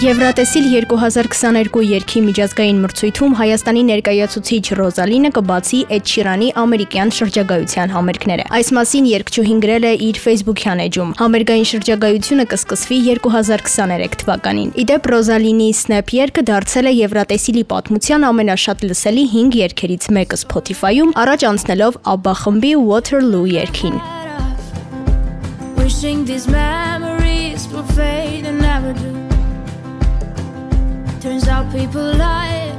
Եվրատեսիլ 2022 երգի միջազգային մրցույթում Հայաստանի ներկայացուցիչ Ռոզալինը կբացի Էդ Շիրանի ամերիկյան շրջագայության համերգները։ Այս մասին երգչուհին գրել է իր Facebook-յան էջում։ Համերգային շրջագայությունը կսկսվի 2023 թվականին։ Իդեպ Ռոզալինի Snap երգը դարձել է Եվրատեսիլի պատմության ամենաշատ լսելի 5 երգերից մեկը Spotify-ում, առաջ անցնելով ABBA խմբի Waterloo երգին։ Wishing these memories will fade and never do Turns out people lie.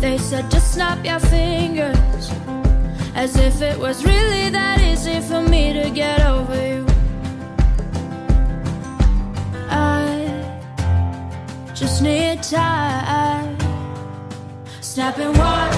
They said just snap your fingers. As if it was really that easy for me to get over you. I just need time. Snapping one,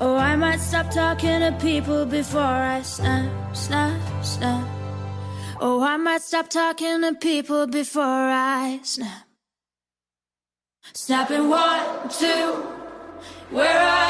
Oh, stop talking to people before I snap, snap, snap. Oh, I might stop talking to people before I snap. Snapping one, two, where are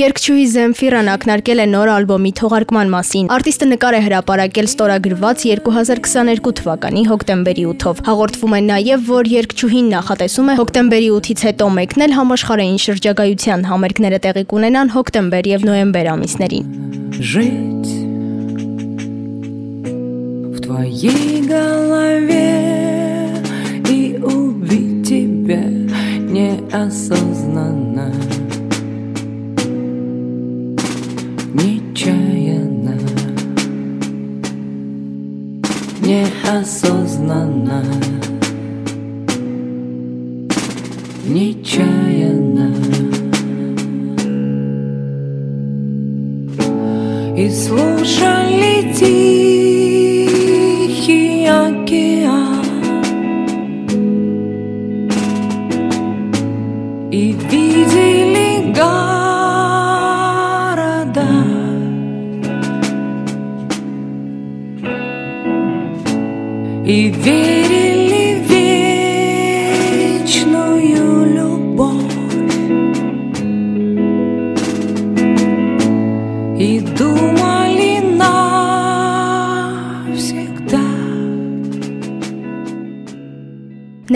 Երկչուհի Զեմֆիրան ակնարկել է նոր ալբոմի թողարկման մասին։ Արտիստը նկար է հրապարակել ստորագրված 2022 թվականի հոկտեմբերի 8-ով։ Հաղորդվում է նաև, որ երկչուհին նախատեսում է հոկտեմբերի 8-ից հետո մեկնել համաշխարհային շրջագայության համերգները տեղի կունենան հոկտեմբեր եւ նոյեմբեր ամիսներին։ Жить в твоей голове и убить тебя неосознанно неосознанно Нечаянно. И слушали тихий океан И видели и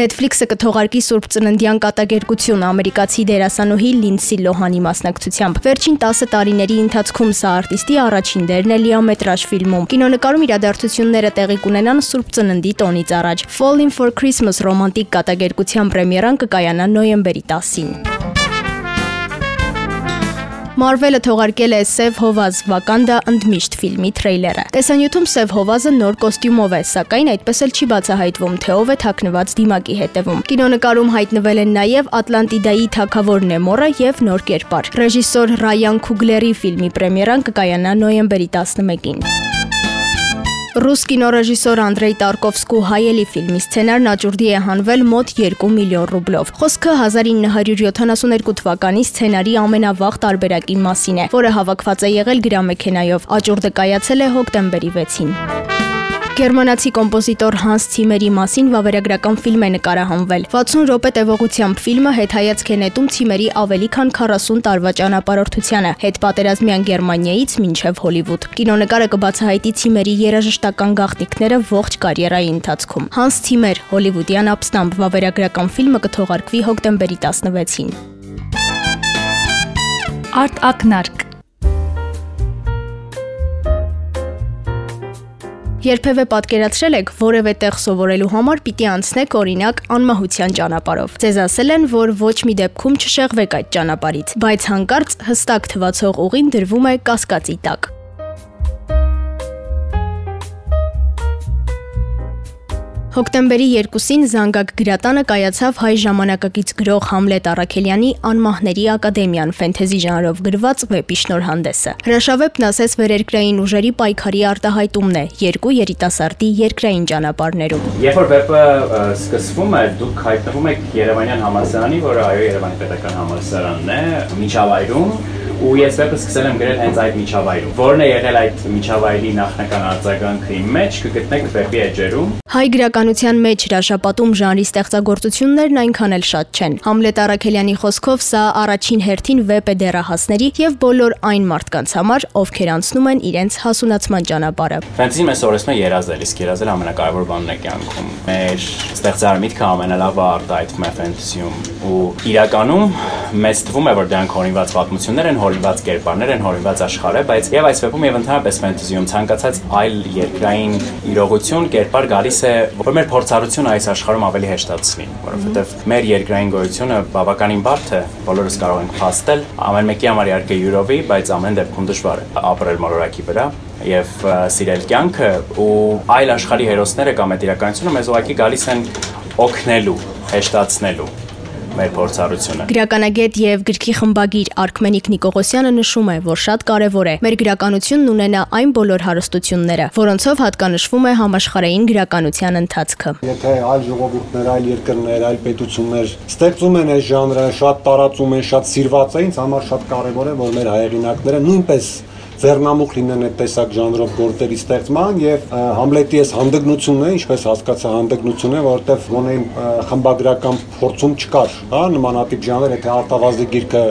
Netflix-ը կթողարկի Սուրբ Ծննդյան կատակերգություն ամերիկացի դերասանուհի Լինսի Լոհանի մասնակցությամբ։ Վերջին 10 տարիների ընթացքում սա արտիստի առաջին դերն է լիամետրաժ ֆիլմում։ Կինոնկարում իրադարձությունները տեղի կունենան Սուրբ Ծննդի տոնից առաջ։ Falling for Christmas ռոմանտիկ կատակերգության պրեմիերան կկայանա նոյեմբերի 10-ին։ Marvel-ը թողարկել է Սև Հովազ Վականդա ընդմիշտ ֆիլմի թրեյլերը։ Տեսանյութում Սև Հովազը նոր կոստյումով է, սակայն այդպես էլ չի բացահայտվում, թե ով է թաքնված դիմակի հետևում։ Կինոնկարում հայտնվել են նաև Ատլանտիդայի թագավոր Նեմորը եւ նոր կերպար։ Ռեժիսոր Ռայան Քուգլերի ֆիլմի պրեմիերան կկայանա նոյեմբերի 11-ին։ Ռուս կինոռեժիսոր Անդրեյ Տարկովսկու հայելի ֆիլմի սցենարն աճուրդի է հանվել մոտ 2 միլիոն ռուբլով։ Խոսքը 1972 թվականի սցենարի ամենավաղ տարբերակի մասին է, որը հավաքված է եղել գրամեքենայով։ Աճուրդը կայացել է հոկտեմբերի 6-ին։ Գերմանացի կոմպոզիտոր Հանս Ցիմերի մասին վավերագրական ֆիլմ է նկարահանվել։ 60 րոպե տևողությամբ ֆիլմը հետայացք է նետում Ցիմերի ավելի քան 40 տարվա ճանապարհորդությանը հետ պատերազմյան Գերմանիայից մինչև Հոլիվուդ։ Կինոնկարը կբացահայտի Ցիմերի երաժշտական գաղտնիքները ողջ կարիերայի ընթացքում։ Հանս Ցիմեր հոլիվուդյան ապստամբ վավերագրական ֆիլմը կթողարկվի հոկտեմբերի 16-ին։ Արտ ակնարկ Երբևէ պատկերացրել եք որևէ տեղ սովորելու համար պիտի անցնեք օրինակ անմահության ճանապարհով։ Ձեզ ասել են, որ ոչ մի դեպքում չշեղվեք այդ ճանապարհից, բայց հանկարծ հստակ թվացող ուղին դրվում է կասկածի տակ։ Հոկտեմբերի 2-ին Զանգակ գրատանը կայացավ հայ ժամանակակից գրող Համլետ Արաքելյանի Անմահների ակադեմիան ֆենթեզի ժանրով գրված վեպի շնորհանդեսը։ Հրաշավեպն ասես վերերկրային ուժերի պայքարի արտահայտումն է երկու երիտասարդի երկրային ճանապարհներում։ Երբ որ վեպը սկսվում է, դուք հայտնվում եք Երևանյան համալսարանի, որը այո Երևանի պետական համալսարանն է, միջավայրում ու ես վեպը սկսել եմ գրել հենց այդ միջավայրում։ Որն է եղել այդ միջավայրի նախնական արձագանքի մեջ, կգտնեք վեպի էջերում։ Հայ գրականության մեջ հրաշապատում ժանրի ստեղծագործություններն այնքան էլ շատ չեն։ Համլետ Արաքելյանի խոսքով սա առաջին հերթին վեպ է դերահասների եւ բոլոր այն մարդկանց համար, ովքեր անցնում են իրենց հասունացման ճանապարհը։ մեզ սովորեցնում է երազել, իսկ երազել ամենակարևոր բանն է կյանքում։ Մեր ստեղծարար միտքը ամենալավը արտահայտվում է ֆենտեզիում ու իրականում մեծ թվում է որ դրանք հորինված պատմություններ են, հորինված կերպարներ են, հորինված աշխարհ է, բայց եւ այս վեպում եւ ընդհանրապես ֆենտեզիում ցանկացած այլ երկրային իրողություն, կերպար գալիս է, որ մեր փորձառությունը այս աշխարհում ավելի հեշտացնի, որովհետեւ մեր երկրային գոյությունը բավականին բարդ է, բոլորս կարող ենք փաստել, ամեն մեկի համար իհարկե յուրովի, բայց ամեն դեպքում դժվար է ապրել մոլորակի վրա եւ սիրել կյանքը ու այլ աշխարհի հերոսները կամ այդ իրականությունը մեզ ուղղակի գալիս են օգնելու, հեշտացնելու մեր փորձառությունը։ Գրականագետ եւ գրքի խմբագիր Արքմենիկ Նիկողոսյանը նշում է, որ շատ կարեւոր է մեր գրականությունն ունենա այն բոլոր հարստությունները, որոնցով հատկանշվում է համաշխարհային գրականության ընթացքը։ Եթե այլ ժողովուրդներ, այլ երկրներ, այլ պետություններ ստեղծում են այս ժանրը, շատ տարածում են, շատ սիրված է, ինձ համար շատ կարեւոր է, որ մեր հայրենիքները նույնպես ձեռնամուխ լինեն այդ տեսակ ժանրով գործերի ստեղծման եւ Համլետի այս հանդգնությունն է, ինչպես հասկացա հանդգնություն է, որովհետեւ գոնե խմբագրական փորձում չկար, հա, նմանատիպ ժանր, եթե արտավազդի գիրքը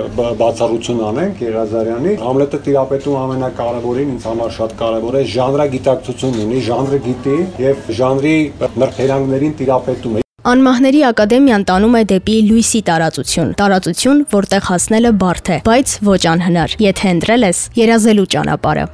բացառություն անենք Եղազարյանի, Համլետը տիրապետում ամենակարևորին ինձ համար շատ կարևոր է ժանրագիտակցություն ունի, ժանրը գիտի եւ ժանրի նրբերանգներին տիրապետում Անմահների ակադեմիան տանում է դեպի լույսի տարածություն, տարածություն, որտեղ հասնելը բարդ է, բայց ոչ անհնար, եթե ընտրել ես երազելու ճանապարհը։